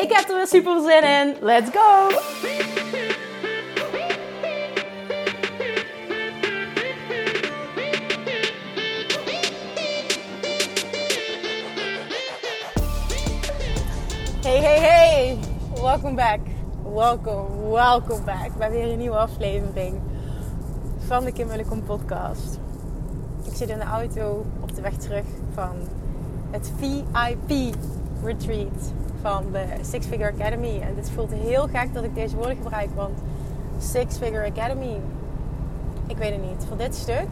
Ik heb er weer super zin in. Let's go! Hey, hey, hey! Welcome back. Welcome, welcome back bij weer een nieuwe aflevering van de Kim Willecom podcast. Ik zit in de auto op de weg terug van het VIP retreat van de Six Figure Academy. En dit voelt heel gek dat ik deze woorden gebruik, want Six Figure Academy, ik weet het niet, voor dit stuk,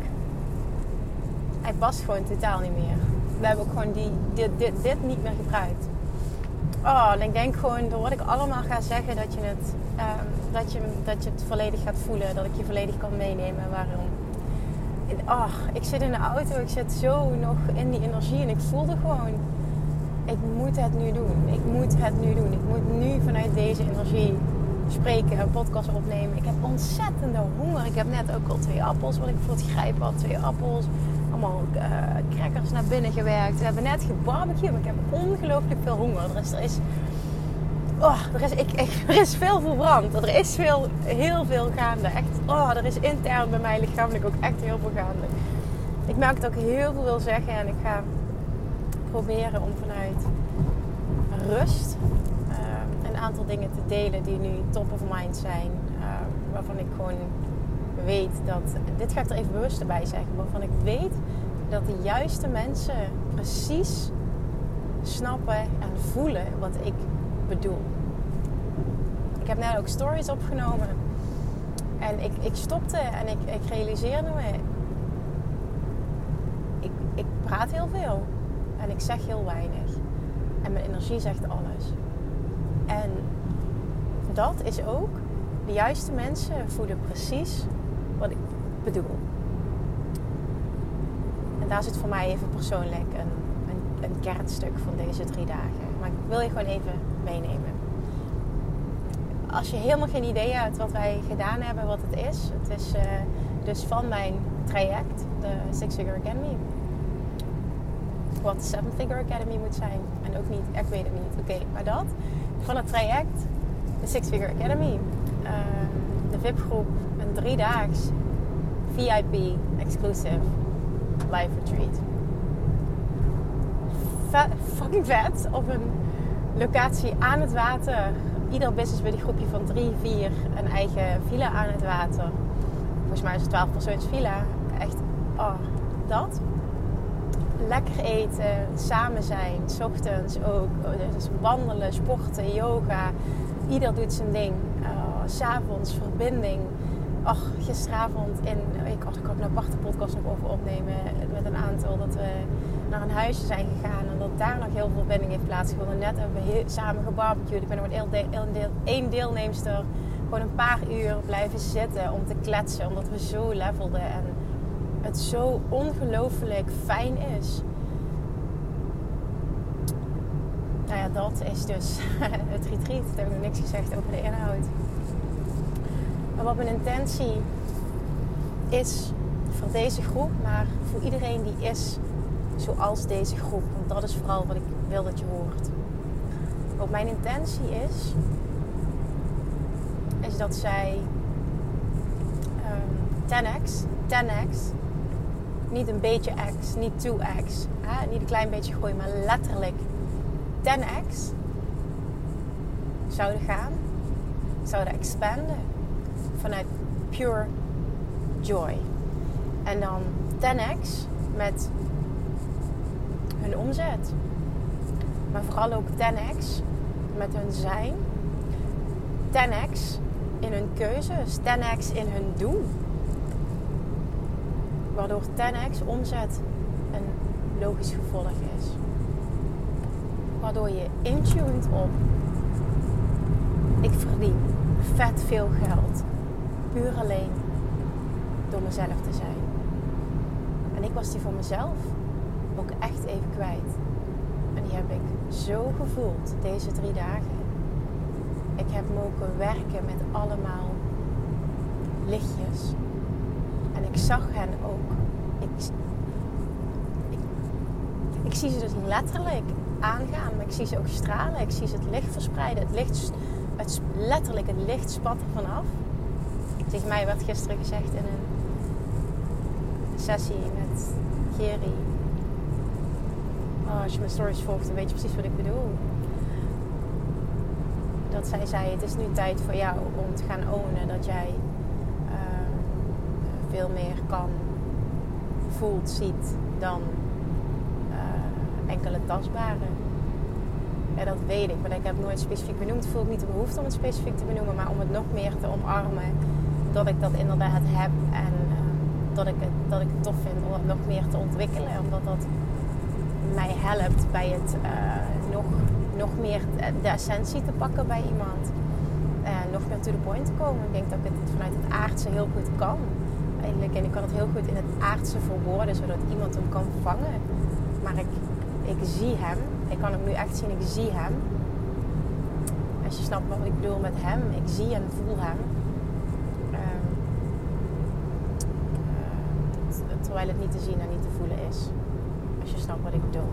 hij past gewoon totaal niet meer. We hebben ook gewoon die, dit, dit, dit niet meer gebruikt. Oh, en ik denk gewoon door wat ik allemaal ga zeggen dat je het, um, dat je, dat je het volledig gaat voelen. Dat ik je volledig kan meenemen. Waarom? Oh, ik zit in de auto, ik zit zo nog in die energie en ik voelde gewoon, ik moet het nu doen. Ik moet het nu doen. Ik moet nu vanuit deze energie spreken, een podcast opnemen. Ik heb ontzettende honger. Ik heb net ook al twee appels, wat ik voor het grijpen had. Twee appels allemaal uh, crackers naar binnen gewerkt. We hebben net gebarbecued, maar ik heb ongelooflijk veel honger. Er is, er is, oh, er is, ik, er is veel verbrand. Er is veel, heel veel gaande. Echt, oh, er is intern bij mij lichamelijk ook echt heel veel gaande. Ik merk dat ik heel veel wil zeggen en ik ga proberen om vanuit rust uh, een aantal dingen te delen die nu top of mind zijn. Uh, waarvan ik gewoon weet dat, dit ga ik er even bewust bij zeggen, waarvan ik weet dat de juiste mensen precies snappen en voelen wat ik bedoel. Ik heb net ook stories opgenomen en ik, ik stopte en ik, ik realiseerde me, ik, ik praat heel veel en ik zeg heel weinig. En mijn energie zegt alles. En dat is ook, de juiste mensen voelen precies wat ik bedoel. En daar zit voor mij even persoonlijk een, een, een kernstuk van deze drie dagen. Maar ik wil je gewoon even meenemen. Als je helemaal geen idee hebt wat wij gedaan hebben, wat het is. Het is uh, dus van mijn traject, de Six Figure Academy. Wat Seven Figure Academy moet zijn. En ook niet, ik weet het niet. Oké, maar dat. Van het traject, de Six Figure Academy. Uh, de VIP-groep, een driedaags VIP exclusive live retreat. Fucking vet op een locatie aan het water. Ieder business bij een groepje van drie, vier een eigen villa aan het water. Volgens mij is het 12 persoons villa. Echt, oh, dat. Lekker eten, samen zijn, s ochtends ook. Dus wandelen, sporten, yoga. Ieder doet zijn ding. Uh, S'avonds verbinding ach, gisteravond in, ik had, had een aparte podcast nog over opnemen met een aantal dat we naar een huisje zijn gegaan en dat daar nog heel veel verbinding heeft plaatsgevonden. Net hebben we samen gebarbecued. Ik ben nog met één deelnemster gewoon een paar uur blijven zitten om te kletsen, omdat we zo levelden en het zo ongelooflijk fijn is. Nou ja, dat is dus het retreat. Ik heb nog niks gezegd over de inhoud. Maar wat mijn intentie is voor deze groep, maar voor iedereen die is zoals deze groep. Want dat is vooral wat ik wil dat je hoort. Wat mijn intentie is, is dat zij um, 10x, 10x, niet een beetje x, niet 2x, hè? niet een klein beetje groeien, maar letterlijk 10x zouden gaan, zouden expanden vanuit pure joy. En dan 10x met hun omzet. Maar vooral ook 10x met hun zijn. 10x in hun keuzes. 10x in hun doen. Waardoor 10x omzet een logisch gevolg is. Waardoor je intuned op Ik verdien vet veel geld. Puur alleen door mezelf te zijn. En ik was die voor mezelf ook echt even kwijt. En die heb ik zo gevoeld deze drie dagen. Ik heb mogen werken met allemaal lichtjes. Zag hen ook. Ik, ik, zie ze dus letterlijk aangaan, maar ik zie ze ook stralen. Ik zie ze het licht verspreiden. Het licht, het, letterlijk het licht spat er vanaf. Tegen mij werd gisteren gezegd in een sessie met Geri. Oh, als je mijn stories volgt, dan weet je precies wat ik bedoel. Dat zij zei: Het is nu tijd voor jou om te gaan ownen dat jij veel meer kan, voelt, ziet dan uh, enkele tastbare. Ja, dat weet ik, maar ik heb nooit specifiek benoemd. Voel ik niet de behoefte om het specifiek te benoemen, maar om het nog meer te omarmen. Dat ik dat inderdaad heb en dat ik, het, dat ik het tof vind om het nog meer te ontwikkelen. Omdat dat mij helpt bij het uh, nog, nog meer de essentie te pakken bij iemand. En nog meer to the point te komen. Ik denk dat ik het vanuit het aardse heel goed kan. En ik kan het heel goed in het aardse verwoorden, zodat iemand hem kan vangen. Maar ik, ik zie hem. Ik kan hem nu echt zien, ik zie hem. Als je snapt wat ik bedoel met hem. Ik zie en voel hem. terwijl het niet te zien en niet te voelen is. Als je snapt wat ik bedoel.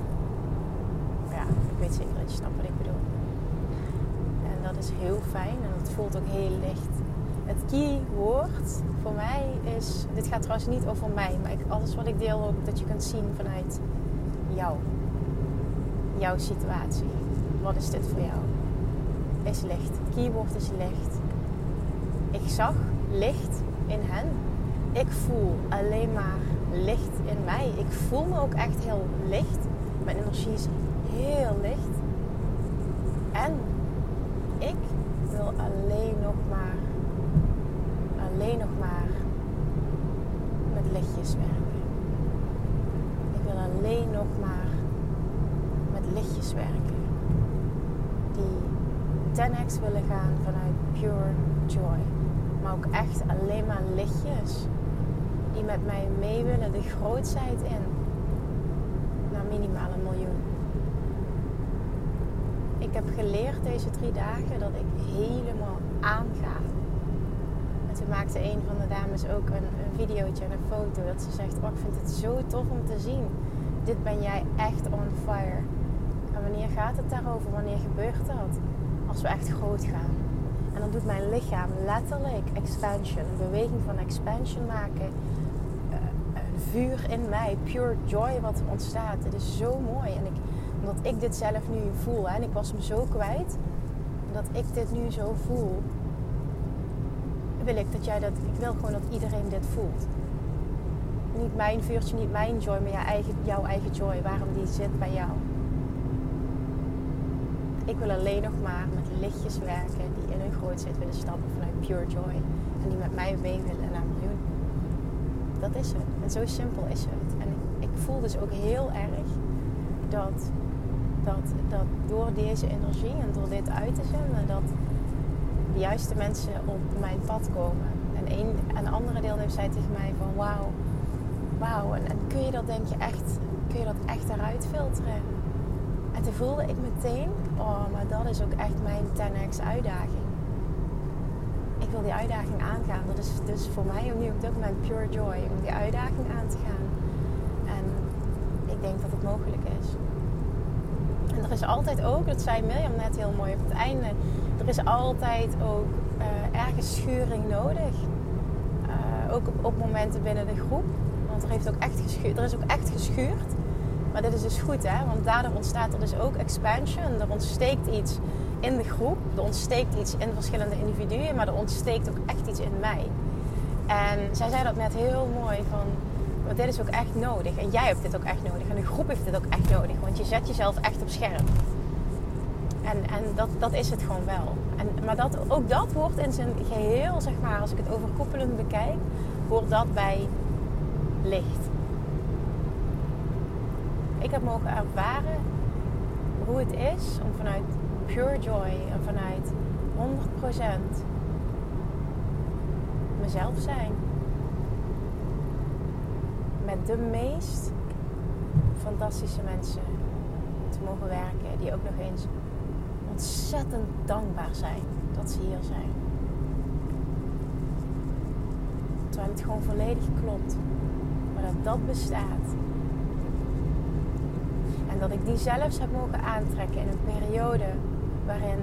Ja, ik weet zeker dat je snapt wat ik bedoel. En dat is heel fijn en het voelt ook heel licht. Het keyword voor mij is, dit gaat trouwens niet over mij, maar ik, alles wat ik deel ook dat je kunt zien vanuit jou. Jouw situatie. Wat is dit voor jou? Is licht. Keyword is licht. Ik zag licht in hen. Ik voel alleen maar licht in mij. Ik voel me ook echt heel licht. Mijn energie is heel licht. En ik wil alleen nog maar, alleen nog maar met lichtjes werken. Ik wil alleen nog maar met lichtjes werken. Die 10x willen gaan vanuit pure joy. Maar ook echt alleen maar lichtjes die met mij mee willen de grootheid in naar minimaal een miljoen. Ik heb geleerd deze drie dagen dat ik helemaal aanga. Maakte een van de dames ook een, een videootje en een foto dat ze zegt: Oh, ik vind het zo tof om te zien. Dit ben jij echt on fire. En wanneer gaat het daarover? Wanneer gebeurt dat? Als we echt groot gaan. En dan doet mijn lichaam letterlijk expansion, een beweging van expansion maken vuur in mij, pure joy wat er ontstaat. Het is zo mooi. En ik, omdat ik dit zelf nu voel, hè, en ik was me zo kwijt, dat ik dit nu zo voel, wil ik dat jij dat, ik wil gewoon dat iedereen dit voelt. Niet mijn vuurtje, niet mijn joy, maar jouw eigen, jouw eigen joy, waarom die zit bij jou. Ik wil alleen nog maar met lichtjes werken die in hun grootheid willen stappen vanuit pure joy. En die met mij mee willen naar miljoen. Dat is het. En zo simpel is het. En ik, ik voel dus ook heel erg dat, dat, dat door deze energie en door dit uit te zenden, dat de juiste mensen op mijn pad komen. En een, een andere deelnemer zei tegen mij van wauw, wauw. En, en, kun je dat denk je echt, kun je dat echt eruit filteren? En toen voelde ik meteen, oh, maar dat is ook echt mijn 10x uitdaging ik wil die uitdaging aangaan. Dat is dus voor mij nu op dit moment pure joy om die uitdaging aan te gaan. En ik denk dat het mogelijk is. En er is altijd ook, dat zei Mirjam net heel mooi op het einde, er is altijd ook uh, ergens schuring nodig. Uh, ook op, op, momenten binnen de groep. Want er, heeft ook echt geschuurd, er is ook echt geschuurd. Maar dit is dus goed, hè? Want daardoor ontstaat er dus ook expansion. Er ontsteekt iets in de groep. Er ontsteekt iets in verschillende individuen, maar er ontsteekt ook echt iets in mij. En zij zei dat net heel mooi van, maar dit is ook echt nodig. En jij hebt dit ook echt nodig. En de groep heeft dit ook echt nodig. Want je zet jezelf echt op scherp. En, en dat, dat is het gewoon wel. En, maar dat, ook dat hoort in zijn geheel, zeg maar, als ik het overkoepelend bekijk, hoort dat bij licht. Ik heb mogen ervaren hoe het is om vanuit pure joy en vanuit 100% mezelf zijn. Met de meest fantastische mensen te mogen werken. Die ook nog eens ontzettend dankbaar zijn dat ze hier zijn. Terwijl het gewoon volledig klopt. Maar dat dat bestaat. En dat ik die zelfs heb mogen aantrekken in een periode waarin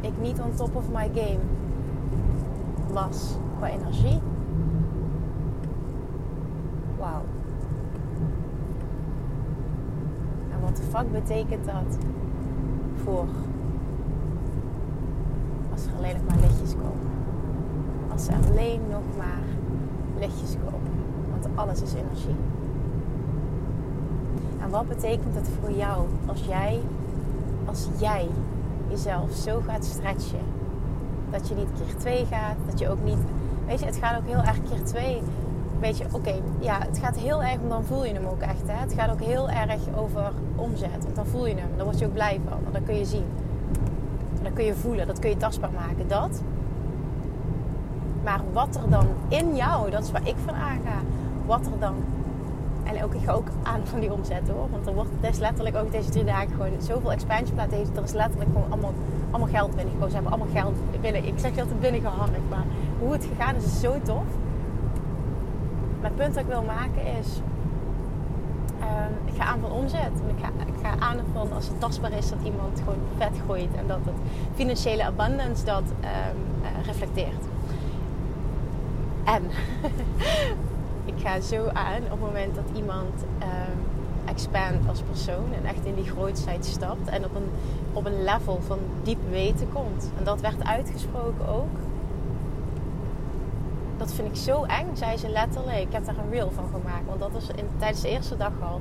ik niet on top of my game was qua energie. Wauw. En wat de fuck betekent dat voor als er alleen nog maar lichtjes komen? Als er alleen nog maar lichtjes komen. Want alles is energie. En wat betekent het voor jou als jij, als jij jezelf zo gaat stretchen. Dat je niet keer twee gaat. Dat je ook niet. Weet je, het gaat ook heel erg keer twee. Weet je, oké, ja, het gaat heel erg, dan voel je hem ook echt. Hè? Het gaat ook heel erg over omzet. Want dan voel je hem, dan word je ook blij van. Dan kun je zien. En dan kun je voelen, dat kun je tastbaar maken. Dat. Maar wat er dan in jou, dat is waar ik van aanga. Wat er dan en ook, ik ga ook aan van die omzet hoor. Want er wordt des letterlijk ook deze drie dagen gewoon zoveel expansion plaat. Er is letterlijk gewoon allemaal, allemaal geld binnengekomen. Ze hebben allemaal geld binnen. Ik zeg altijd binnengeharkt. Maar hoe het gegaan is, is zo tof. Maar punt dat ik wil maken is... Ehm, ik ga aan van omzet. Ik ga, ik ga aan van als het tastbaar is dat iemand gewoon vet gooit. En dat het financiële abundance dat um, uh, reflecteert. En ik ga zo aan op het moment dat iemand uh, expand als persoon en echt in die grootheid stapt en op een, op een level van diep weten komt. En dat werd uitgesproken ook. Dat vind ik zo eng, zei ze letterlijk. Ik heb daar een reel van gemaakt, want dat was in, tijdens de eerste dag al.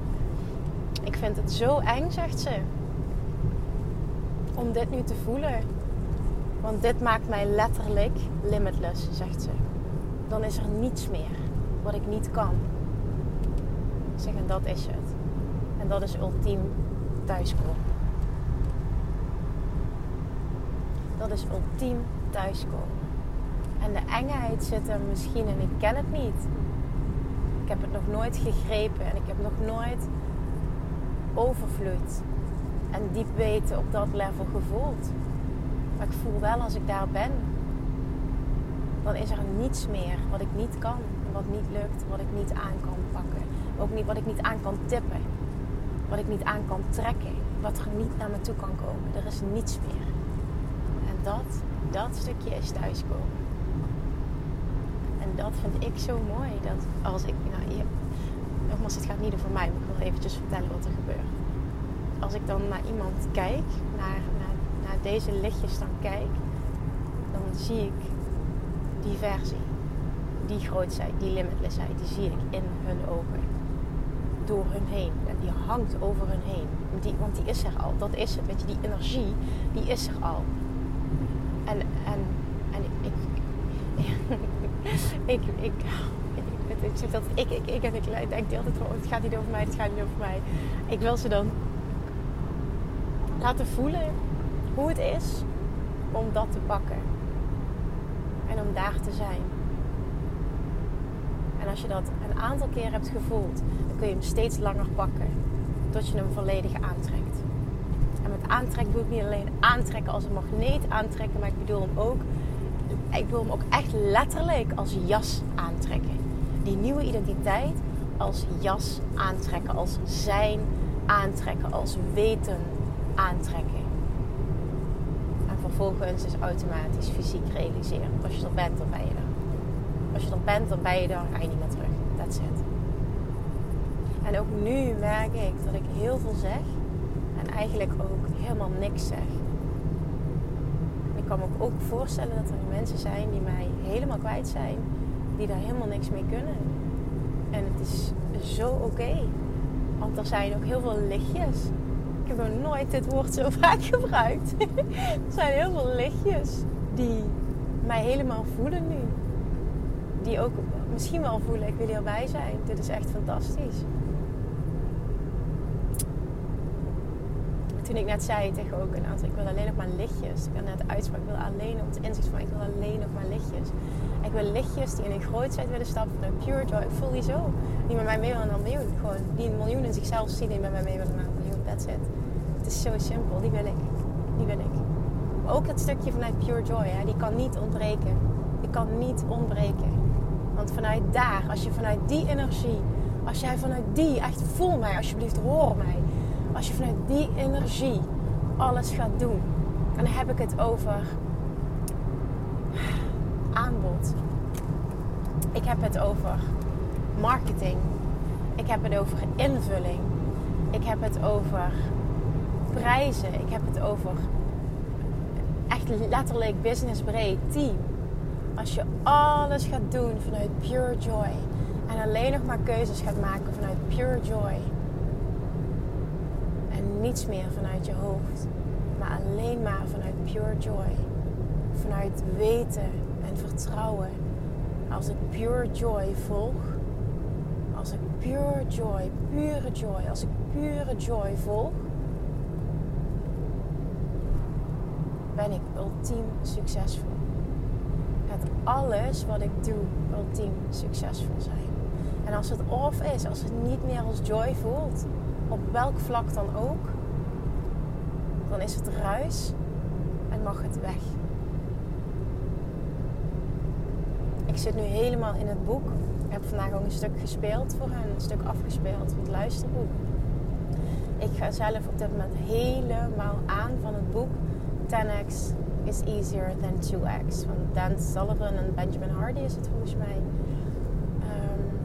Ik vind het zo eng, zegt ze. Om dit nu te voelen. Want dit maakt mij letterlijk limitless, zegt ze. Dan is er niets meer wat ik niet kan. Zeg, en dat is het. En dat is ultiem thuiskomen. Dat is ultiem thuiskomen. En de engheid zit er misschien in, ik ken het niet. Ik heb het nog nooit gegrepen en ik heb nog nooit overvloed en diep weten op dat level gevoeld. Maar ik voel wel als ik daar ben, dan is er niets meer wat ik niet kan wat niet lukt, wat ik niet aan kan pakken. Ook niet wat ik niet aan kan tippen. Wat ik niet aan kan trekken. Wat er niet naar me toe kan komen. Er is niets meer. En dat, dat stukje is thuiskomen. Dat vind ik zo mooi. Dat als ik, nou, je, nogmaals, het gaat niet over mij, maar ik wil eventjes vertellen wat er gebeurt. Als ik dan naar iemand kijk, naar, naar, deze lichtjes dan kijk, dan zie ik die versie die grootheid, die limitlessheid, die zie ik in hun ogen. Door hun heen. En die hangt over hun heen. Die, want die is er al. Dat is het. Weet je, die energie, die is er al. En ik, ik, ik, ik, ik zeg dat ik, ik, ik en ik denk altijd van, het gaat niet over mij, het gaat niet over mij. Ik wil ze dan laten voelen hoe het is om dat te pakken. En om daar te zijn. En als je dat een aantal keer hebt gevoeld, dan kun je hem steeds langer pakken. Tot je hem volledig aantrekt. En met aantrekken bedoel ik niet alleen aantrekken als een magneet aantrekken, maar ik bedoel hem ook, ik bedoel hem ook echt letterlijk als jas aantrekken. Die nieuwe identiteit als jas aantrekken, als zijn aantrekken, als weten aantrekken. En vervolgens is automatisch fysiek realiseren. Als je er bent, dan ben je er als je er bent, dan ben je er, ga je niet meer terug. That's it. En ook nu merk ik dat ik heel veel zeg en eigenlijk ook helemaal niks zeg. Kan me ook voorstellen dat er mensen zijn die mij helemaal kwijt zijn, die daar helemaal niks mee kunnen. En het is zo oké. Want er zijn ook heel veel lichtjes. Ik heb nog nooit dit woord zo vaak gebruikt. er zijn heel veel lichtjes die mij helemaal voelen nu die ook misschien wel voelen, ik wil hierbij zijn. Dit is echt fantastisch. Toen ik net zei tegen ook een aantal, ik wil alleen nog maar lichtjes. Ik had net de uitspraak, ik wil alleen op het inzicht van, ik wil alleen nog maar lichtjes. Ik wil lichtjes die in een grootheid willen stappen pure joy. Ik voel die zo. Die met mij mee willen naar een miljoen. Gewoon die een miljoen in zichzelf zien die met mij mee willen naar een miljoen. That's it. Het is zo simpel. Die wil ik. Die wil ik. Ook het stukje vanuit pure joy, hè, die kan niet ontbreken. Die kan niet ontbreken. Want vanuit daar, als je vanuit die energie, als jij vanuit die, echt voel mij alsjeblieft, hoor mij. Als je vanuit die energie alles gaat doen. En dan heb ik het over aanbod. Ik heb het over marketing. Ik heb het over invulling. Ik heb het over prijzen. Ik heb het over echt letterlijk businessbreed team. Als je alles gaat doen vanuit pure joy en alleen nog maar keuzes gaat maken vanuit pure joy niets meer vanuit je hoofd, maar alleen maar vanuit pure joy, vanuit weten en vertrouwen. Als ik pure joy volg, als ik pure joy, pure joy, als ik pure joy volg, ben ik ultiem succesvol. Gaat alles wat ik doe ultiem succesvol zijn. En als het off is, als het niet meer als joy voelt, op welk vlak dan ook, dan is het ruis en mag het weg. Ik zit nu helemaal in het boek. Ik heb vandaag ook een stuk gespeeld voor hen, een stuk afgespeeld van het luisterboek. Ik ga zelf op dit moment helemaal aan van het boek 10x is easier than 2x. Van Dan Sullivan en Benjamin Hardy is het volgens mij. Um,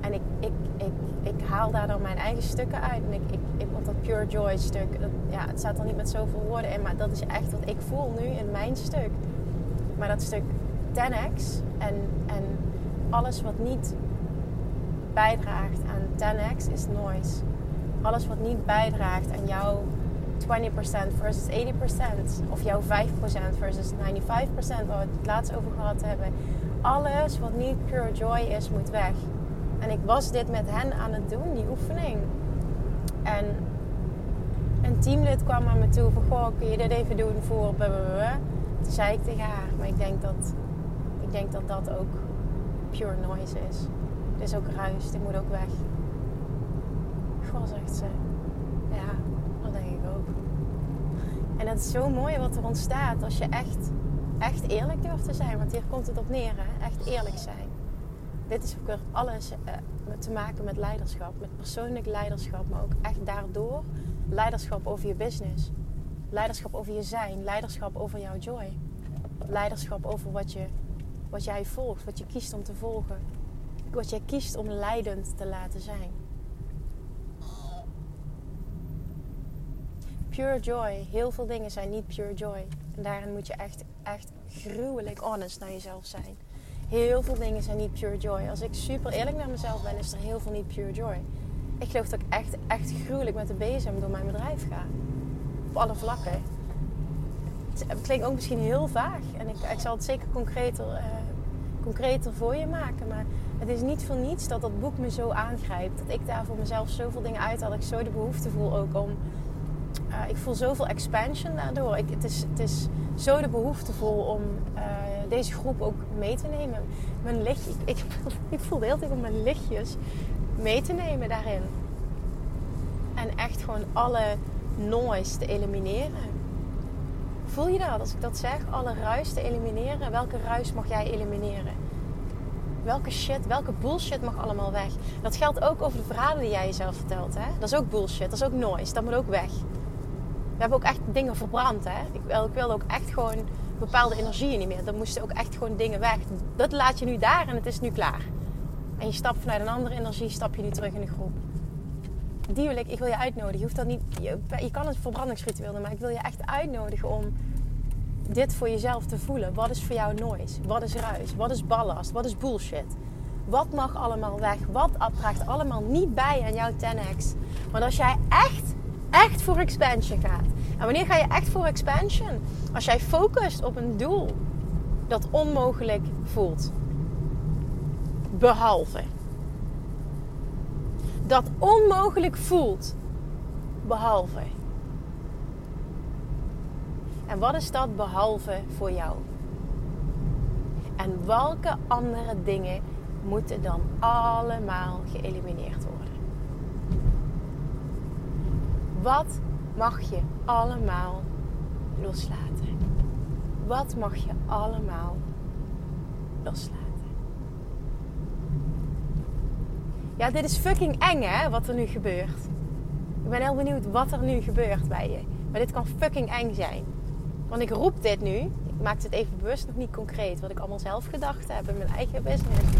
en ik, ik, ik, ik haal daar dan mijn eigen stukken uit. En ik, ik, ik want dat Pure Joy stuk, ja, het staat er niet met zoveel woorden in. Maar dat is echt wat ik voel nu in mijn stuk. Maar dat stuk 10x en, en alles wat niet bijdraagt aan 10x is noise. Alles wat niet bijdraagt aan jouw 20% versus 80%. Of jouw 5% versus 95% waar we het laatst over gehad hebben. Alles wat niet pure joy is, moet weg. En ik was dit met hen aan het doen, die oefening. En een teamlid kwam naar me toe van... Goh, kun je dit even doen voor... Toen zei ik tegen haar, maar ik denk dat, ik denk dat dat ook pure noise is. Het is ook ruis, dit moet ook weg. Goh, zegt ze. Ja, dat denk ik ook. En het is zo mooi wat er ontstaat als je echt, echt eerlijk durft te zijn. Want hier komt het op neer, hè? echt eerlijk zijn. Dit is ook weer alles uh, te maken met leiderschap, met persoonlijk leiderschap, maar ook echt daardoor leiderschap over je business. Leiderschap over je zijn, leiderschap over jouw joy. Leiderschap over wat, je, wat jij volgt, wat je kiest om te volgen. Wat jij kiest om leidend te laten zijn. Pure joy. Heel veel dingen zijn niet pure joy. En daarin moet je echt, echt gruwelijk honest naar jezelf zijn. Heel veel dingen zijn niet pure joy. Als ik super eerlijk naar mezelf ben, is er heel veel niet pure joy. Ik geloof dat ik echt, echt gruwelijk met de bezem door mijn bedrijf ga. Op alle vlakken. Het klinkt ook misschien heel vaag. En ik, ik zal het zeker concreter, uh, concreter voor je maken. Maar het is niet voor niets dat dat boek me zo aangrijpt. Dat ik daar voor mezelf zoveel dingen uit Dat ik zo de behoefte voel ook om uh, ik voel zoveel expansion daardoor. Ik, het, is, het is zo de behoefte vol om uh, deze groep ook mee te nemen. Mijn licht, ik, ik, ik voel de hele tijd om mijn lichtjes mee te nemen daarin. En echt gewoon alle noise te elimineren. Voel je dat als ik dat zeg? Alle ruis te elimineren. Welke ruis mag jij elimineren? Welke shit, welke bullshit mag allemaal weg? Dat geldt ook over de verhalen die jij jezelf vertelt. Hè? Dat is ook bullshit, dat is ook noise, dat moet ook weg we hebben ook echt dingen verbrand. Hè? Ik, ik wilde ook echt gewoon bepaalde energieën niet meer. Dan moesten ook echt gewoon dingen weg. Dat laat je nu daar en het is nu klaar. En je stapt vanuit een andere energie, stap je nu terug in de groep. Die wil ik, wil je uitnodigen. Je, hoeft dat niet, je, je kan het verbrandingsritueel doen, maar ik wil je echt uitnodigen om dit voor jezelf te voelen. Wat is voor jou noise? Wat is ruis? Wat is ballast? Wat is bullshit? Wat mag allemaal weg? Wat draagt allemaal niet bij aan jouw 10x? Want als jij echt echt voor expansion gaat. En wanneer ga je echt voor expansion? Als jij focust op een doel dat onmogelijk voelt. Behalve. Dat onmogelijk voelt. behalve? En wat is dat behalve voor jou? En welke andere dingen moeten dan allemaal geëlimineerd worden? Wat mag je allemaal loslaten? Wat mag je allemaal loslaten? Ja, dit is fucking eng hè, wat er nu gebeurt. Ik ben heel benieuwd wat er nu gebeurt bij je. Maar dit kan fucking eng zijn. Want ik roep dit nu. Ik maak het even bewust nog niet concreet. Wat ik allemaal zelf gedacht heb in mijn eigen business.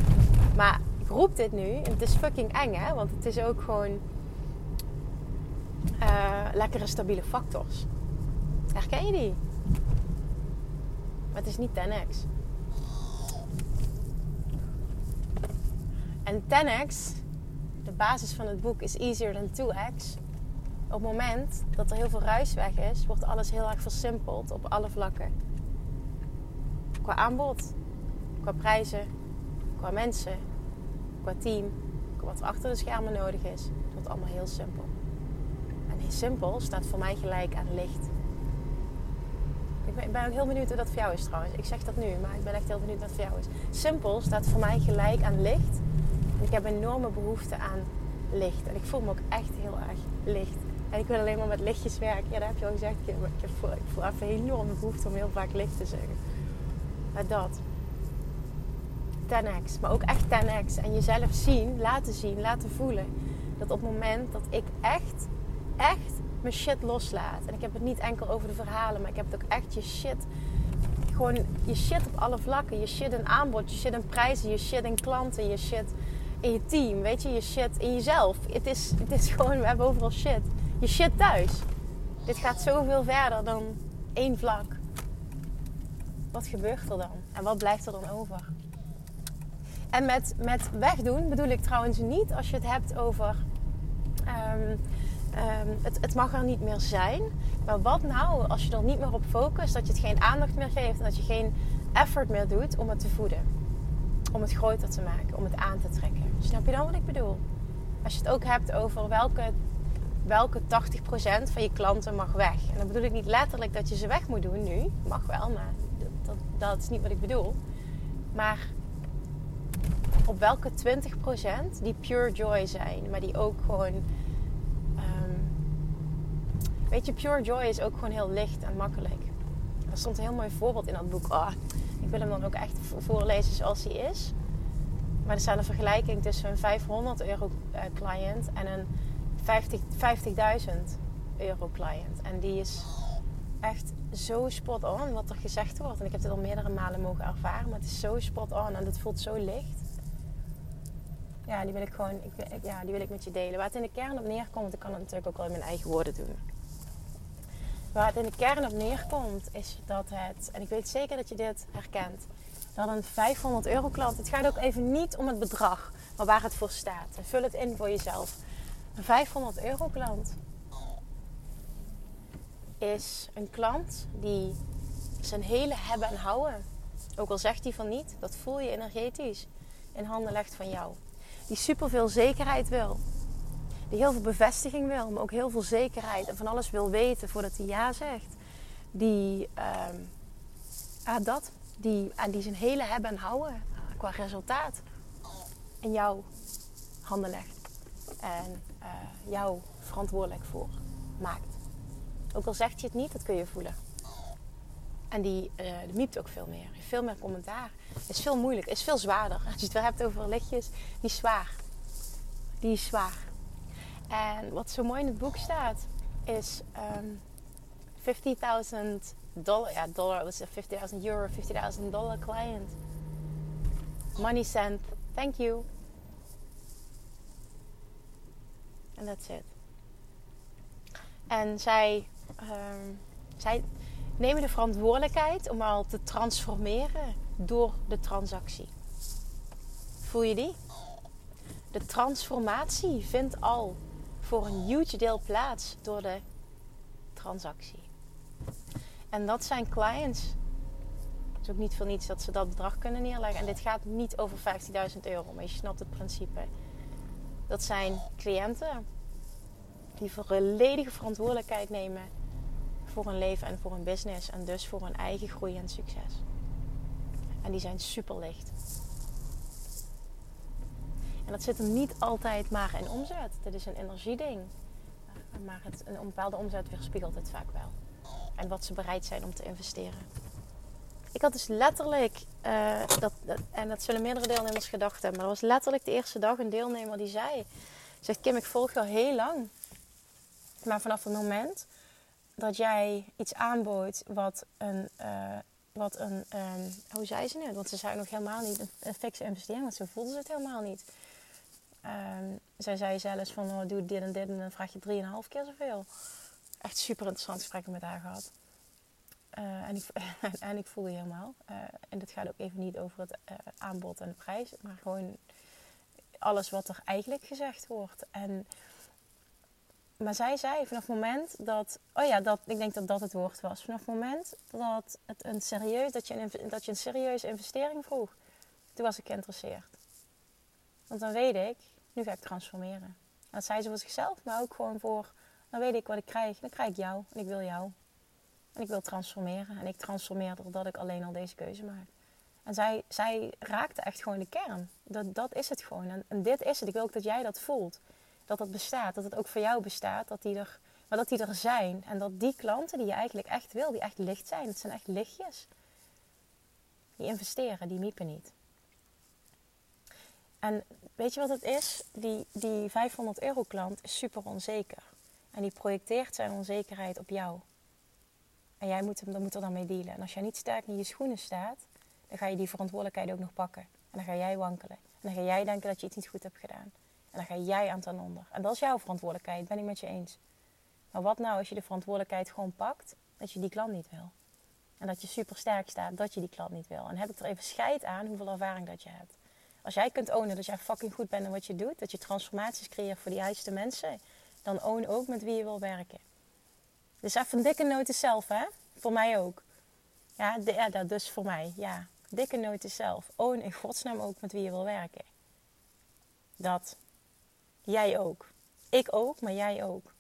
Maar ik roep dit nu. En het is fucking eng hè. Want het is ook gewoon... Uh, lekkere stabiele factors. Herken je die? Maar het is niet 10x. En 10x, de basis van het boek, is easier than 2x. Op het moment dat er heel veel ruis weg is, wordt alles heel erg versimpeld op alle vlakken. Qua aanbod, qua prijzen, qua mensen, qua team, qua wat er achter de schermen nodig is. Het wordt allemaal heel simpel. Simpel staat voor mij gelijk aan licht. Ik ben ook heel benieuwd hoe dat voor jou is trouwens. Ik zeg dat nu, maar ik ben echt heel benieuwd wat voor jou is. Simpel staat voor mij gelijk aan licht. En ik heb enorme behoefte aan licht. En ik voel me ook echt heel erg licht. En ik wil alleen maar met lichtjes werken. Ja, dat heb je al gezegd. Ik, ik, voel, ik voel even enorme behoefte om heel vaak licht te zeggen. Maar dat. 10x. Maar ook echt 10x. En jezelf zien, laten zien, laten voelen. Dat op het moment dat ik echt, echt mijn shit loslaat. En ik heb het niet enkel over de verhalen, maar ik heb het ook echt je shit. Gewoon je shit op alle vlakken. Je shit in aanbod, je shit in prijzen, je shit in klanten, je shit in je team. Weet je, je shit in jezelf. Het is, het is gewoon, we hebben overal shit. Je shit thuis. Dit gaat zoveel verder dan één vlak. Wat gebeurt er dan? En wat blijft er dan over? En met, met wegdoen bedoel ik trouwens niet als je het hebt over um, Ehm, het, het, mag er niet meer zijn. Maar wat nou als je er niet meer op focust, dat je het geen aandacht meer geeft en dat je geen effort meer doet om het te voeden? Om het groter te maken, om het aan te trekken. Snap je dan wat ik bedoel? Als je het ook hebt over welke, welke 80% van je klanten mag weg. En dan bedoel ik niet letterlijk dat je ze weg moet doen nu. Mag wel, maar dat, dat, dat is niet wat ik bedoel. Maar op welke 20% die pure joy zijn, maar die ook gewoon Weet je, Pure Joy is ook gewoon heel licht en makkelijk. Er stond een heel mooi voorbeeld in dat boek. Oh, ik wil hem dan ook echt voorlezen zoals hij is. Maar er staat een vergelijking tussen een 500 euro eh, client en een 50.000 euro client. En die is echt zo spot on wat er gezegd wordt. En ik heb dit al meerdere malen mogen ervaren, maar het is zo spot on en het voelt zo licht. Ja, die wil ik gewoon ik, ja, die wil ik met je delen. Waar het in de kern op neerkomt, ik kan het natuurlijk ook wel in mijn eigen woorden doen. Waar het in de kern op neerkomt, is dat het, en ik weet zeker dat je dit herkent, dat een 500 euro klant, het gaat ook even niet om het bedrag, maar waar het voor staat. En vul het in voor jezelf. Een 500 euro klant is een klant die zijn hele hebben en houden, ook al zegt hij van niet, dat voel je energetisch, in handen legt van jou. Die superveel zekerheid wil die heel veel bevestiging wil, maar ook heel veel zekerheid en van alles wil weten voordat hij ja zegt. Die, uh, dat, die, en die zijn hele hebben en houden qua resultaat in jouw handen legt. En uh, jou verantwoordelijk voor maakt. Ook al zegt je het niet, dat kun je voelen. En die, uh, miept ook veel meer. Veel meer commentaar. Is veel moeilijk. Is veel zwaarder. Als je het wel hebt over lichtjes, die is zwaar. Die is zwaar. En wat zo mooi in het boek staat, is um, ehm, 50.000 dollar. Ja, dollar was 50.000 euro, 50.000 dollar client. Money sent, thank you. En that's it. En zij, um, zij nemen de verantwoordelijkheid om al te transformeren door de transactie. Voel je die? De transformatie vindt al voor een huge deel plaats door de transactie. En dat zijn clients. Het is ook niet voor niets dat ze dat bedrag kunnen neerleggen. En dit gaat niet over 15.000 euro, maar je snapt het principe. Dat zijn cliënten Die volledige verantwoordelijkheid nemen voor hun leven en voor hun business. En dus voor hun eigen groei en succes. En die zijn super licht. En dat zit hem niet altijd maar in omzet. Dit is een energieding. Maar het, een bepaalde omzet weerspiegelt het vaak wel. En wat ze bereid zijn om te investeren. Ik had dus letterlijk, uh, dat, dat, en dat zullen meerdere deelnemers gedacht hebben, maar dat was letterlijk de eerste dag een deelnemer die zei: Zegt Kim, ik volg jou heel lang. Maar vanaf het moment dat jij iets aanbood wat een, uh, wat een um, hoe zei ze het? Want ze zei nog helemaal niet een, fikse investering, want ze voelde ze het helemaal niet. Um, zij zei zelfs van, oh, doe dit en dit en dan vraag je drieënhalf keer zoveel. Echt super interessant gesprekken met haar gehad. Uh, en, ik, en ik voelde helemaal. Uh, en dit gaat ook even niet over het uh, aanbod en de prijs, maar gewoon alles wat er eigenlijk gezegd wordt. En, maar zij zei vanaf het moment dat, oh ja, dat, ik denk dat dat het woord was. Vanaf het moment dat, het een serieus, dat, je een, dat je een serieuze investering vroeg, toen was ik geïnteresseerd. Want dan weet ik, nu ga ik transformeren. En dat zei ze voor zichzelf, maar ook gewoon voor, dan weet ik wat ik krijg. Dan krijg ik jou en ik wil jou. En ik wil transformeren. En ik transformeer doordat ik alleen al deze keuze maak. En zij, zij raakte echt gewoon de kern. Dat, dat is het gewoon. En, en, dit is het. Ik wil ook dat jij dat voelt. Dat dat bestaat. Dat het ook voor jou bestaat. Dat die er, maar dat die er zijn. En dat die klanten die je eigenlijk echt wil, die echt licht zijn. Het zijn echt lichtjes. Die investeren, die miepen niet. En weet je wat het is? Die, die 500 euro klant is super onzeker. En die projecteert zijn onzekerheid op jou. En jij moet, hem, dan moet er dan mee dealen. En als jij niet sterk in je schoenen staat, dan ga je die verantwoordelijkheid ook nog pakken. En dan ga jij wankelen. En dan ga jij denken dat je iets niet goed hebt gedaan. En dan ga jij aan ten onder. En dat is jouw verantwoordelijkheid, ben ik met je eens. Maar wat nou als je de verantwoordelijkheid gewoon pakt, dat je die klant niet wil? En dat je super sterk staat, dat je die klant niet wil. En heb ik er even scheid aan hoeveel ervaring dat je hebt. Als jij kunt ownen dat jij fucking goed bent in wat je doet, dat je transformaties creëert voor de juiste mensen, dan own ook met wie je wil werken. Dus even een dikke noot zelf, hè? Voor mij ook. Ja, ja, dat dus voor mij, ja. Dikke noot zelf. Own in godsnaam ook met wie je wil werken. Dat. Jij ook. Ik ook, maar jij ook.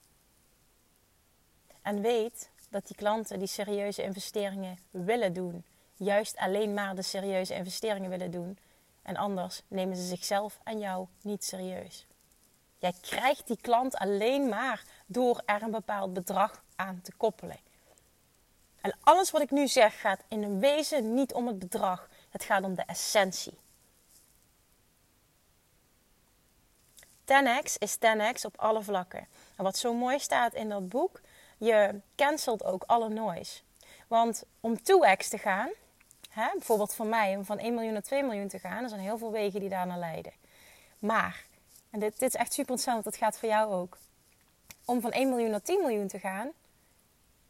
En weet dat die klanten die serieuze investeringen willen doen, juist alleen maar de serieuze investeringen willen doen, en anders nemen ze zichzelf en jou niet serieus. Jij krijgt die klant alleen maar door er een bepaald bedrag aan te koppelen. En alles wat ik nu zeg gaat in een wezen niet om het bedrag. Het gaat om de essentie. 10x is 10x op alle vlakken. En wat zo mooi staat in dat boek, je cancelt ook alle noise. Want om 2x te gaan, Hè? Bijvoorbeeld voor mij om van 1 miljoen naar 2 miljoen te gaan. Er zijn heel veel wegen die daar naar leiden. Maar, en dit, dit is echt super interessant, dat gaat voor jou ook. Om van 1 miljoen naar 10 miljoen te gaan,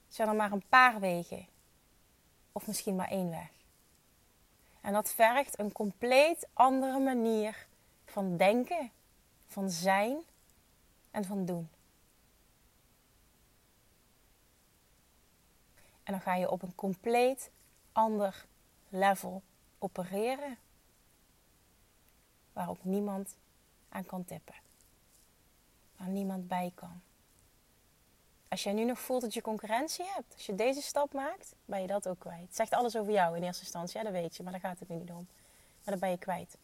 zijn er maar een paar wegen. Of misschien maar één weg. En dat vergt een compleet andere manier van denken, van zijn en van doen. En dan ga je op een compleet ander level opereren. Waar ook niemand aan kan tippen. Waar niemand bij kan. Als jij nu nog voelt dat je concurrentie hebt, als je deze stap maakt, ben je dat ook kwijt. Het zegt alles over jou in eerste instantie, ja, dat weet je, maar daar gaat het niet om. Maar dan ben je kwijt.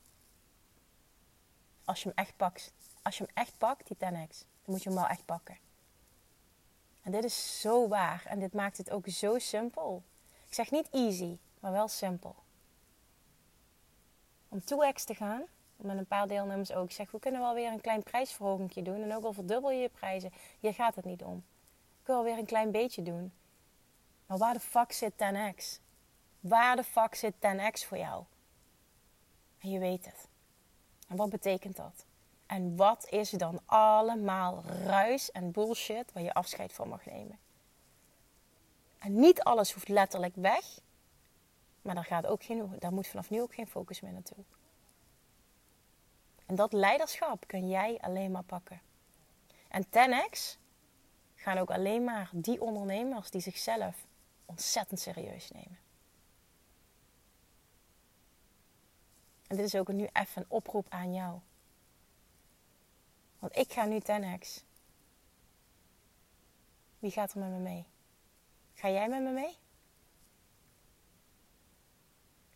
Als je hem echt pakt, als je hem echt pakt, die 10x, dan moet je hem wel echt pakken. En dit is zo waar en dit maakt het ook zo simpel. Ik zeg niet easy, maar wel simpel. Om 2x te gaan, met een paar deelnemers ook. Ik zeg, we kunnen wel weer een klein prijsverhoging doen. En ook al verdubbel je je prijzen. Hier gaat het niet om. Ik wil weer een klein beetje doen. Maar waar de fuck zit 10x? Waar de fuck zit 10x voor jou? En je weet het. En wat betekent dat? En wat is dan allemaal ruis en bullshit waar je afscheid van mag nemen? En niet alles hoeft letterlijk weg. Maar daar, gaat ook geen, daar moet vanaf nu ook geen focus meer naartoe. En dat leiderschap kun jij alleen maar pakken. En 10x gaan ook alleen maar die ondernemers die zichzelf ontzettend serieus nemen. En dit is ook nu even een oproep aan jou. Want ik ga nu 10x. Wie gaat er met me mee? Ga jij met me mee?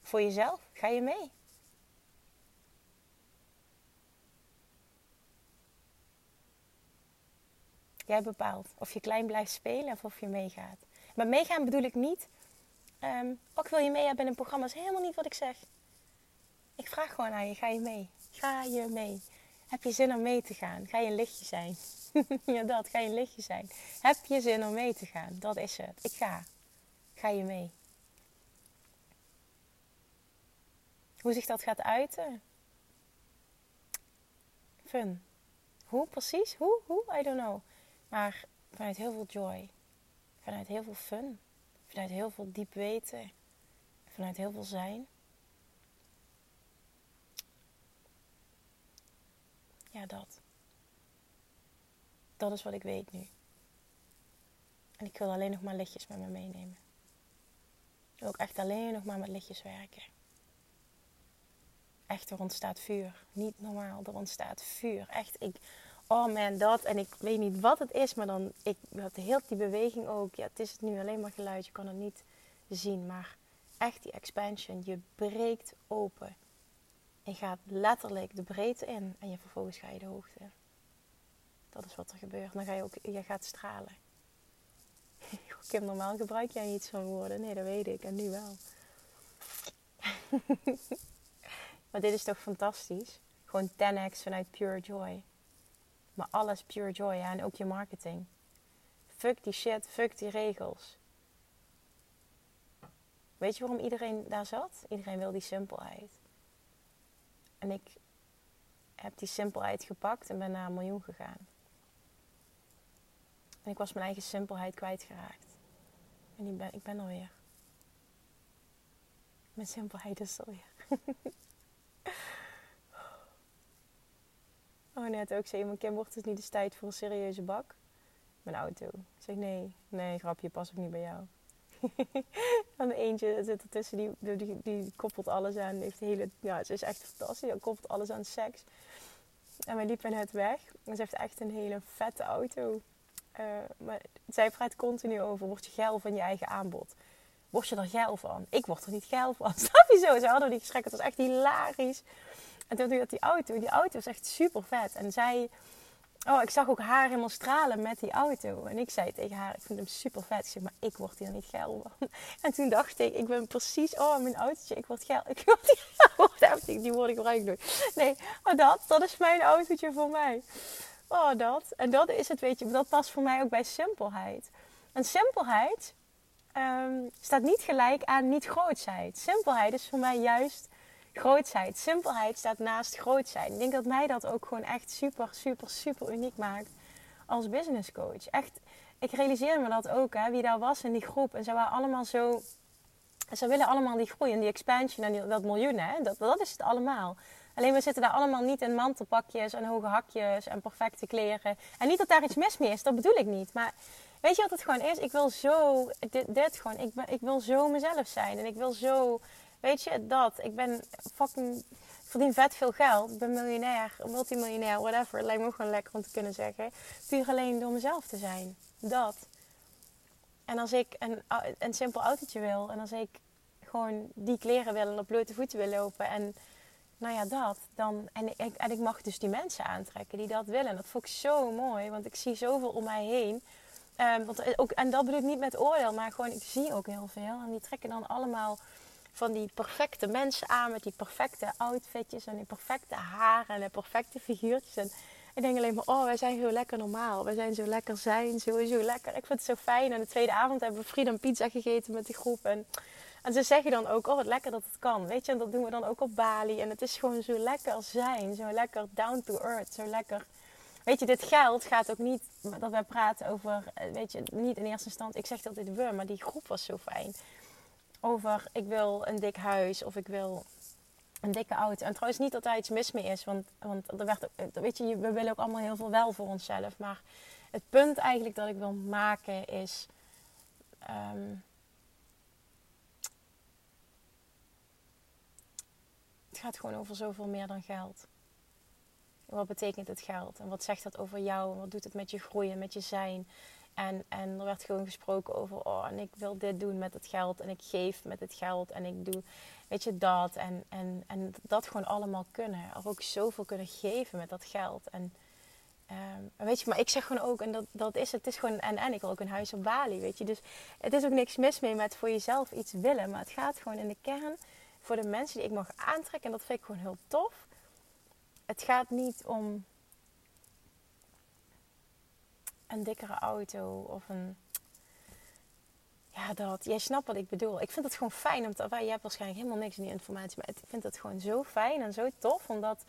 Voor jezelf, ga je mee? Jij bepaalt of je klein blijft spelen of of je meegaat. Maar meegaan bedoel ik niet. Um, ook wil je mee hebben in een programma, is helemaal niet wat ik zeg. Ik vraag gewoon aan je: ga je mee? Ga je mee? Heb je zin om mee te gaan? Ga je een lichtje zijn? ja, dat. Ga je een lichtje zijn? Heb je zin om mee te gaan? Dat is het. Ik ga. Ga je mee? Hoe zich dat gaat uiten? Fun. Hoe precies? Hoe? Hoe? I don't know. Maar vanuit heel veel joy. Vanuit heel veel fun. Vanuit heel veel diep weten. Vanuit heel veel zijn. Ja, dat. Dat is wat ik weet nu. En ik wil alleen nog maar lichtjes met me meenemen. Ook echt alleen nog maar met lichtjes werken. Echt, er ontstaat vuur. Niet normaal, er ontstaat vuur. Echt, ik, oh man, dat. En ik weet niet wat het is, maar dan, ik had heel die beweging ook. Ja, het is nu alleen maar geluid, je kan het niet zien. Maar echt die expansion, je breekt open. En gaat letterlijk de breedte in en je vervolgens ga je de hoogte. Dat is wat er gebeurt. Dan ga je ook, je gaat stralen. Kim, normaal gebruik jij niet zo'n woorden. Nee, dat weet ik. En nu wel. maar dit is toch fantastisch? Gewoon 10x vanuit pure joy. Maar alles pure joy. Ja? En ook je marketing. Fuck die shit. Fuck die regels. Weet je waarom iedereen daar zat? Iedereen wil die simpelheid. En ik heb die simpelheid gepakt en ben naar een miljoen gegaan. En ik was mijn eigen simpelheid kwijtgeraakt. En ik ben, ik ben er weer. Mijn simpelheid is er weer. oh, net ook zei iemand, Kim, wordt het niet eens tijd voor een serieuze bak? Mijn auto. Ik zeg, nee, nee, grapje, pas ook niet bij jou. en eentje zit ertussen, die, die, die koppelt alles aan. Heeft hele, ja, ze is echt fantastisch. Die koppelt alles aan seks. En wij liepen net weg. En ze heeft echt een hele vette auto. Uh, maar zij praat continu over, word je geil van je eigen aanbod? Word je er geil van? Ik word er niet geil van. Snap je zo? Ze hadden die gesprekken, het was echt hilarisch. En toen had die auto, die auto was echt super vet. En zij Oh, ik zag ook haar helemaal stralen met die auto. En ik zei tegen haar, ik vind hem super vet. Zeg, maar ik word hier niet geil van. En toen dacht ik, ik ben precies, oh, mijn autootje, ik word geil. Ik word geil. die woorden gebruik ik nooit. Nee, maar dat, dat is mijn autootje voor mij. Oh, dat. En dat is het, weet je, dat past voor mij ook bij simpelheid. En simpelheid ehm, staat niet gelijk aan niet grootsheid. Simpelheid is voor mij juist grootsheid. Simpelheid staat naast grootsheid. Ik denk dat mij dat ook gewoon echt super, super, super uniek maakt als business coach. Echt, ik realiseer me dat ook, hè, wie daar was in die groep. En ze waren allemaal zo... Ze willen allemaal die groei en die expansion en die, dat miljoen, hè. Dat, dat is het allemaal. Alleen we zitten daar allemaal niet in mantelpakjes en hoge hakjes en perfecte kleren. En niet dat daar iets mis mee is, dat bedoel ik niet. Maar weet je wat het gewoon is? Ik wil zo, dit, gewoon, ik, ik wil zo mezelf zijn. En ik wil zo Weet je, dat. Ik ben fucking... verdien vet veel geld. Ik ben miljonair, multimiljonair, whatever. Het lijkt me ook gewoon lekker om te kunnen zeggen. Puur alleen door mezelf te zijn. Dat. En als ik een, een simpel autootje wil. En als ik gewoon die kleren wil en op blote voeten wil lopen. En nou ja, dat. Dan, en, ik, en ik mag dus die mensen aantrekken die dat willen. En dat vond ik zo mooi. Want ik zie zoveel om mij heen. Um, want ook, en dat bedoel ik niet met oordeel. Maar gewoon, ik zie ook heel veel. En die trekken dan allemaal van die perfecte mensen aan met die perfecte outfitjes en die perfecte haren en de perfecte figuurtjes. En ik denk alleen maar, oh, wij zijn zo lekker normaal. Wij zijn zo lekker zijn, sowieso lekker. Ik vind het zo fijn. En de tweede avond hebben we freedom pizza gegeten met die groep. En, en ze zeggen dan ook, oh, wat lekker dat het kan. Weet je, en dat doen we dan ook op Bali. En het is gewoon zo lekker zijn. Zo lekker down to earth. Zo lekker... Weet je, dit geld gaat ook niet, dat wij praten over, weet je, niet in eerste instantie, ik zeg dit we, maar die groep was zo fijn over ik wil een dik huis of ik wil een dikke auto. En trouwens niet dat daar iets mis mee is, want, want er werd, weet je, we willen ook allemaal heel veel wel voor onszelf. Maar het punt eigenlijk dat ik wil maken is. Um, het gaat gewoon over zoveel meer dan geld. Wat betekent het geld? En wat zegt dat over jou? En wat doet het met je groeien, met je zijn? En, en er werd gewoon gesproken over, oh, en ik wil dit doen met het geld. En ik geef met het geld. En ik doe, weet je, dat. En, en, en dat gewoon allemaal kunnen. Of ook zoveel kunnen geven met dat geld. En um, weet je, maar ik zeg gewoon ook, en dat, dat is het, is gewoon en en. Ik wil ook een huis op Bali, weet je. Dus het is ook niks mis mee met voor jezelf iets willen. Maar het gaat gewoon in de kern voor de mensen die ik mag aantrekken. En dat vind ik gewoon heel tof. Het gaat niet om een dikkere auto of een. Ja, dat. Jij snapt wat ik bedoel. Ik vind het gewoon fijn om te. Je hebt waarschijnlijk helemaal niks in die informatie. Maar ik vind het gewoon zo fijn en zo tof om dat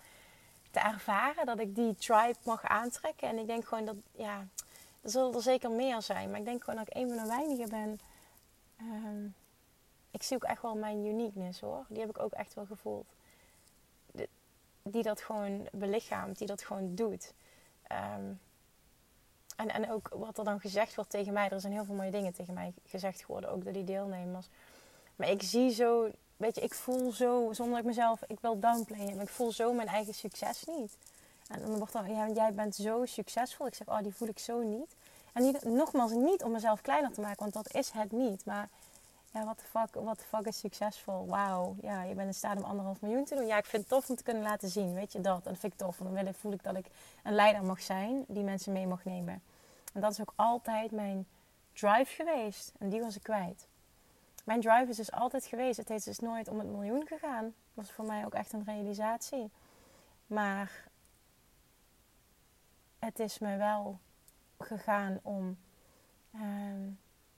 te ervaren. Dat ik die tribe mag aantrekken. En ik denk gewoon dat. Ja, er zullen er zeker meer zijn. Maar ik denk gewoon dat ik een van de weinigen ben. Um, ik zie ook echt wel mijn uniqueness hoor. Die heb ik ook echt wel gevoeld. Die dat gewoon belichaamt, die dat gewoon doet. Um, en, en ook wat er dan gezegd wordt tegen mij. Er zijn heel veel mooie dingen tegen mij gezegd geworden, ook door die deelnemers. Maar ik zie zo, weet je, ik voel zo, zonder dat ik mezelf, ik wil downplayen, maar ik voel zo mijn eigen succes niet. En dan wordt dan, ja, jij bent zo succesvol. Ik zeg, oh, die voel ik zo niet. En niet, nogmaals, niet om mezelf kleiner te maken, want dat is het niet. Maar ja, wat de fuck, what the fuck is succesvol? Wauw, ja, je bent in staat om anderhalf miljoen te doen. Ja, ik vind het tof om te kunnen laten zien, weet je dat. En dat vind ik tof, want dan voel ik dat ik een leider mag zijn die mensen mee mag nemen. En dat is ook altijd mijn drive geweest. En die was ik kwijt. Mijn drive is dus altijd geweest. Het is dus nooit om het miljoen gegaan. Dat was voor mij ook echt een realisatie. Maar het is me wel gegaan om. Uh,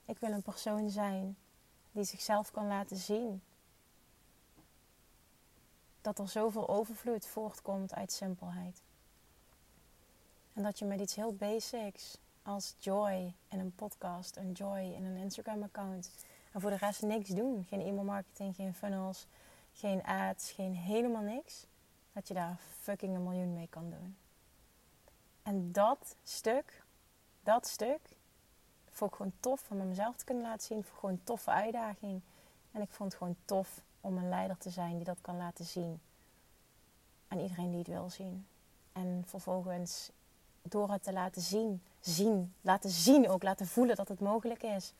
ik wil een persoon zijn die zichzelf kan laten zien. Dat er zoveel overvloed voortkomt uit simpelheid. En dat je met iets heel basics als joy in een podcast, een joy in een Instagram-account. En voor de rest niks doen. Geen e-mail marketing, geen funnels, geen ads, geen helemaal niks. Dat je daar fucking een miljoen mee kan doen. En dat stuk, dat stuk, vond ik gewoon tof om mezelf te kunnen laten zien. Vond gewoon een toffe uitdaging. En ik vond het gewoon tof om een leider te zijn die dat kan laten zien. Aan iedereen die het wil zien. En vervolgens door het te laten zien, zien, laten zien ook, laten voelen dat het mogelijk is.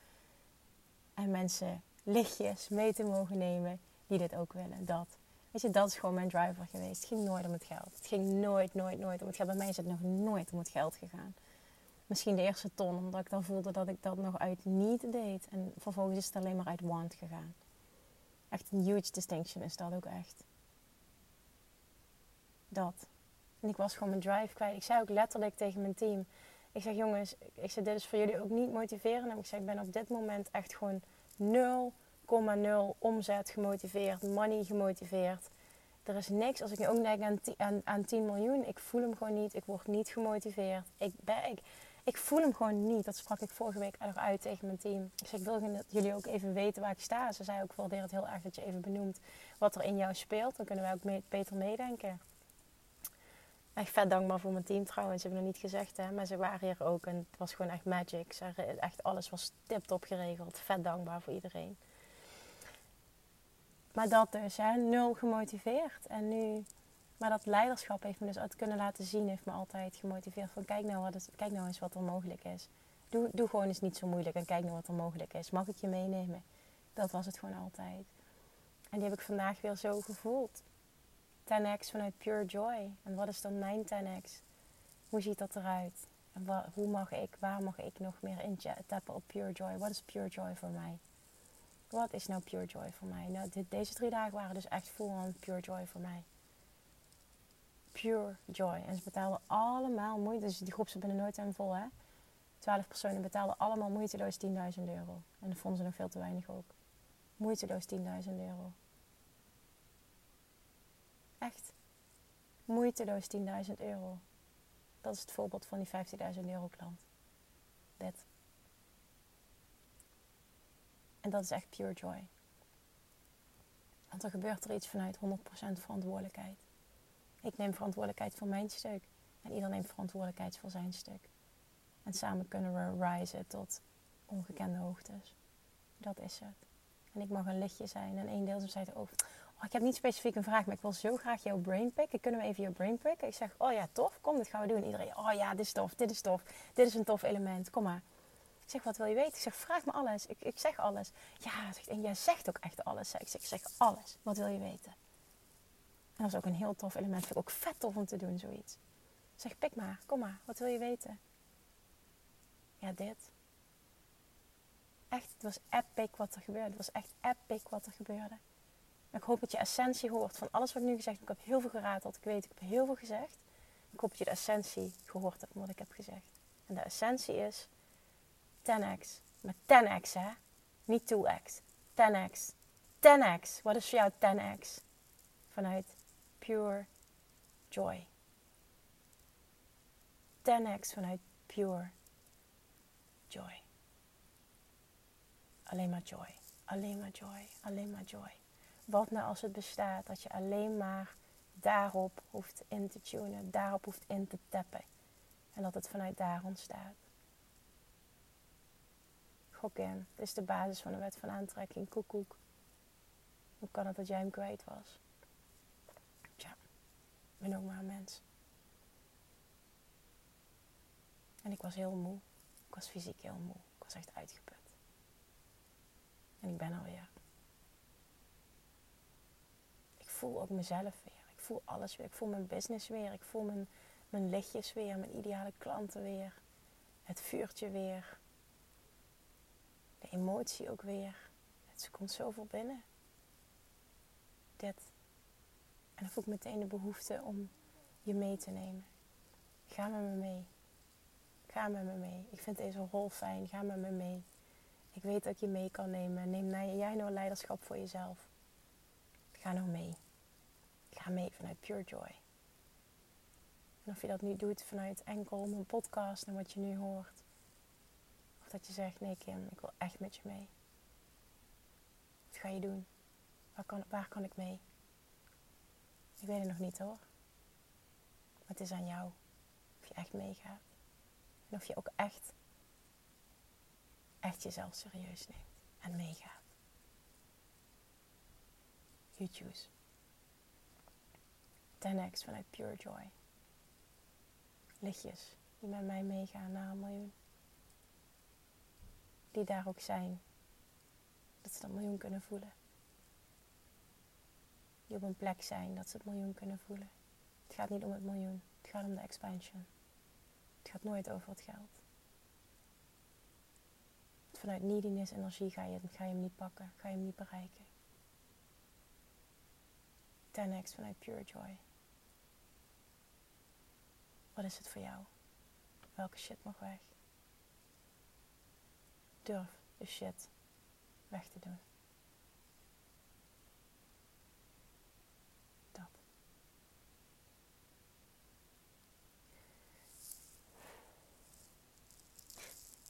En mensen lichtjes mee te mogen nemen die dit ook willen. Dat. Weet je, dat is gewoon mijn driver geweest. Het ging nooit om het geld. Het ging nooit, nooit, nooit om het geld. Bij mij is het nog nooit om het geld gegaan. Misschien de eerste ton, omdat ik dan voelde dat ik dat nog uit niet deed. En vervolgens is het alleen maar uit want gegaan. Echt een huge distinction is dat ook echt. Dat. En ik was gewoon mijn drive kwijt. Ik zei ook letterlijk tegen mijn team. Ik zeg jongens, ik zeg dit is voor jullie ook niet motiverend. En ik zeg ik ben op dit moment echt gewoon 0,0 omzet gemotiveerd. Money gemotiveerd. Er is niks. Als ik nu ook denk aan, aan, aan 10 miljoen. Ik voel hem gewoon niet. Ik word niet gemotiveerd. Ik, ben, ik, ik voel hem gewoon niet. Dat sprak ik vorige week nog uit tegen mijn team. Ik zeg, ik wil dat jullie ook even weten waar ik sta. Ze zei ook, ik waardeer het heel erg dat je even benoemt wat er in jou speelt. Dan kunnen wij ook beter meedenken. Echt vet dankbaar voor mijn team trouwens. Heb ik nog niet gezegd, hè. Maar ze waren hier ook en het was gewoon echt magic. Ze, echt alles was tip-top geregeld. Vet dankbaar voor iedereen. Maar dat dus, hè. Nul gemotiveerd. En nu... Maar dat leiderschap heeft me dus uit kunnen laten zien. Heeft me altijd gemotiveerd van kijk nou, wat kijk nou eens wat er mogelijk is. Doe, doe gewoon eens niet zo moeilijk en kijk nou wat er mogelijk is. Mag ik je meenemen? Dat was het gewoon altijd. En die heb ik vandaag weer zo gevoeld. 10x vanuit pure joy. En wat is dan mijn 10x? Hoe ziet dat eruit? En hoe mag ik, waar mag ik nog meer in tappen op pure joy? Wat is pure joy voor mij? Wat is nou pure joy voor mij? Nou, deze drie dagen waren dus echt full on pure joy voor mij. Pure joy. En ze betaalden allemaal moeite. Dus die groep ze binnen nooit en vol, hè? 12 personen betaalden allemaal moeiteloos 10.000 euro. En dat vonden ze nog veel te weinig ook. Moeiteloos 10.000 euro. Echt. Moeiteloos 10.000 euro. Dat is het voorbeeld van die 15.000 euro klant. Dit. En dat is echt pure joy. Want er gebeurt er iets vanuit 100% verantwoordelijkheid. Ik neem verantwoordelijkheid voor mijn stuk. En ieder neemt verantwoordelijkheid voor zijn stuk. En samen kunnen we rijzen tot ongekende hoogtes. Dat is het. En ik mag een lichtje zijn. En één deel zei over. Oh, ik heb niet specifiek een vraag, maar ik wil zo graag jouw brain picken. Kunnen we even jouw brain picken? Ik zeg, oh ja, tof, kom, dit gaan we doen. Iedereen, oh ja, dit is tof, dit is tof, dit is een tof element, kom maar. Ik zeg, wat wil je weten? Ik zeg, vraag me alles. Ik, ik zeg alles. Ja, en jij zegt ook echt alles. Ik zeg, ik zeg alles. Wat wil je weten? En dat is ook een heel tof element. Vind ik ook vet tof om te doen, zoiets. Zeg, pik maar. Kom maar. Wat wil je weten? Ja, dit. Echt, het was epic wat er gebeurde. Het was echt epic wat er gebeurde. ik hoop dat je essentie hoort van alles wat ik nu gezegd heb. Ik heb heel veel gerateld. Ik weet, ik heb heel veel gezegd. Ik hoop dat je de essentie gehoord hebt van wat ik heb gezegd. En de essentie is 10x. Met 10x hè. Niet 2x. 10x. 10x. Wat is voor jou 10x? Vanuit pure joy. 10x vanuit pure joy. Alleen maar joy. Alleen maar joy. Alleen maar joy. Wat nou als het bestaat dat je alleen maar daarop hoeft in te tunen, daarop hoeft in te tappen. En dat het vanuit daar ontstaat. Gok in. Dit is de basis van de wet van aantrekking. Koekoek. Hoe kan het dat jij hem kwijt was? Ben ook maar een mens. En ik was heel moe. Ik was fysiek heel moe. Ik was echt uitgeput. En ik ben alweer. Ik voel ook mezelf weer. Ik voel alles weer. Ik voel mijn business weer. Ik voel mijn, mijn lichtjes weer. Mijn ideale klanten weer. Het vuurtje weer. De emotie ook weer. Het komt zoveel binnen. Dit. En dan voel ik meteen de behoefte om je mee te nemen. Ga met me mee. Ga met me mee. Ik vind deze rol fijn. Ga met me mee. Ik weet dat ik je mee kan nemen. Neem jij nou leiderschap voor jezelf. Ga nou mee. Ga mee vanuit Pure Joy. En of je dat nu doet vanuit enkel mijn podcast en wat je nu hoort. Of dat je zegt, nee Kim, ik wil echt met je mee. Wat ga je doen? Waar kan, waar kan ik mee? Ik weet het nog niet hoor. Maar het is aan jou. Of je echt meegaat. En of je ook echt, echt jezelf serieus neemt en meegaat. You choose. 10x vanuit Pure Joy. Lichtjes die met mij meegaan naar een miljoen. Die daar ook zijn. Dat ze dat miljoen kunnen voelen. Die op een plek zijn dat ze het miljoen kunnen voelen. Het gaat niet om het miljoen. Het gaat om de expansion. Het gaat nooit over het geld. Vanuit neediness energie ga je, ga je hem niet pakken, ga je hem niet bereiken. 10x vanuit pure joy. Wat is het voor jou? Welke shit mag weg? Durf de shit weg te doen.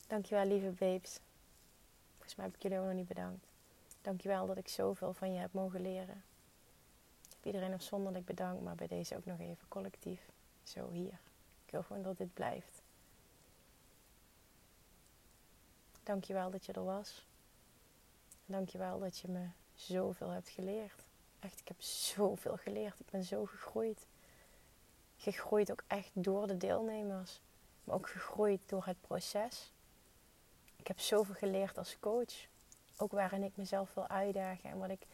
Dankjewel lieve babes. Volgens mij heb ik jullie ook nog niet bedankt. Dankjewel dat ik zoveel van je heb mogen leren. Ik heb iedereen afzonderlijk bedankt, maar bij deze ook nog even collectief. Zo hier. Ik wil gewoon dat dit blijft. Dankjewel dat je er was. Dankjewel dat je me zoveel hebt geleerd. Echt, ik heb zoveel geleerd. Ik ben zo gegroeid. Gegroeid ook echt door de deelnemers. Maar ook gegroeid door het proces ik heb zoveel geleerd als coach. Ook waarin ik mezelf wil uitdagen en wat ik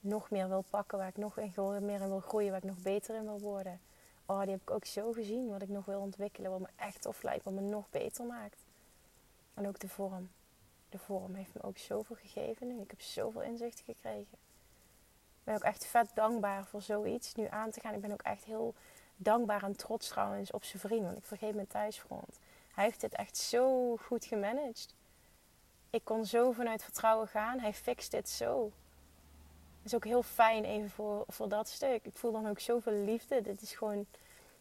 nog meer wil pakken, waar ik nog meer in wil groeien, waar ik nog beter in wil worden. Oh, die heb ik ook zo gezien, wat ik nog wil ontwikkelen, wat me echt tof lijkt, wat me nog beter maakt. En ook de vorm. De vorm heeft me ook zoveel gegeven nu. Ik heb zoveel inzicht gekregen. Ik ben ook echt vet dankbaar voor zoiets nu aan te gaan. Ik ben ook echt heel dankbaar en trots trouwens op zijn vriend, want ik vergeet mijn thuisgrond. Hij heeft dit echt zo goed gemanaged ik kon zo vanuit vertrouwen gaan. Hij fixt dit zo. Dat is ook heel fijn even voor, voor dat stuk. Ik voel dan ook zoveel liefde. Dit is gewoon...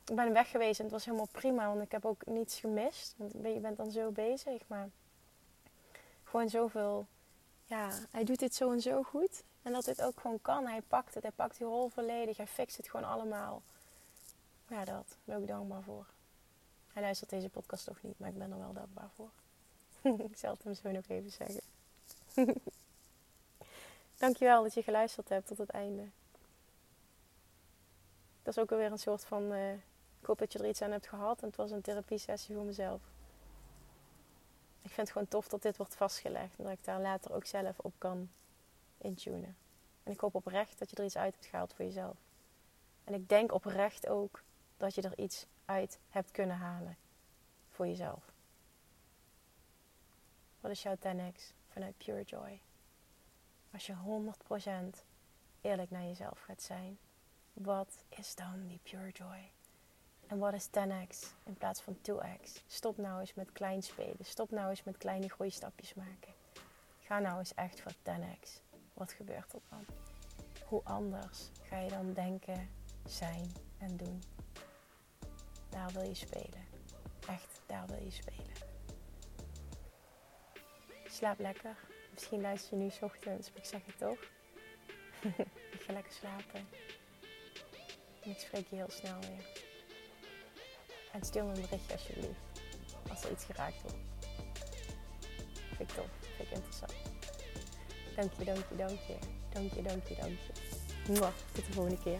Ik ben weg geweest en het was helemaal prima. Want ik heb ook niets gemist. Want je bent dan zo bezig. Maar gewoon zoveel... Ja, hij doet dit zo en zo goed. En dat dit ook gewoon kan. Hij pakt het. Hij pakt die rol volledig. Hij fixt het gewoon allemaal. Ja, dat. Daar ben ik dankbaar voor. Hij luistert deze podcast toch niet. Maar ik ben er wel dankbaar voor. ik zal het hem zo nog even zeggen. Dankjewel dat je geluisterd hebt tot het einde. Dat is ook alweer een soort van... Uh, ik hoop dat je er iets aan hebt gehad. En het was een therapie sessie voor mezelf. Ik vind het gewoon tof dat dit wordt vastgelegd. En dat ik daar later ook zelf op kan intunen. En ik hoop oprecht dat je er iets uit hebt gehaald voor jezelf. En ik denk oprecht ook dat je er iets uit hebt kunnen halen voor jezelf. Wat is jouw 10x vanuit Pure Joy? Als je 100% eerlijk naar jezelf gaat zijn, wat is dan die Pure Joy? En wat is 10x in plaats van 2x? Stop nou eens met klein spelen. Stop nou eens met kleine groeistapjes maken. Ga nou eens echt voor 10x. Wat gebeurt er dan? Hoe anders ga je dan denken, zijn en doen? Daar wil je spelen. Echt, daar wil je spelen. Slaap lekker. Misschien luister je nu s ochtends, maar ik zeg het toch. ik ga lekker slapen. En ik spreek je heel snel weer. En stuur me een berichtje alsjeblieft. Als er iets geraakt wordt. Vind ik tof. Vind ik interessant. Dank je, dank je, dank je. Dank je, dank je, dank je. Tot de volgende keer.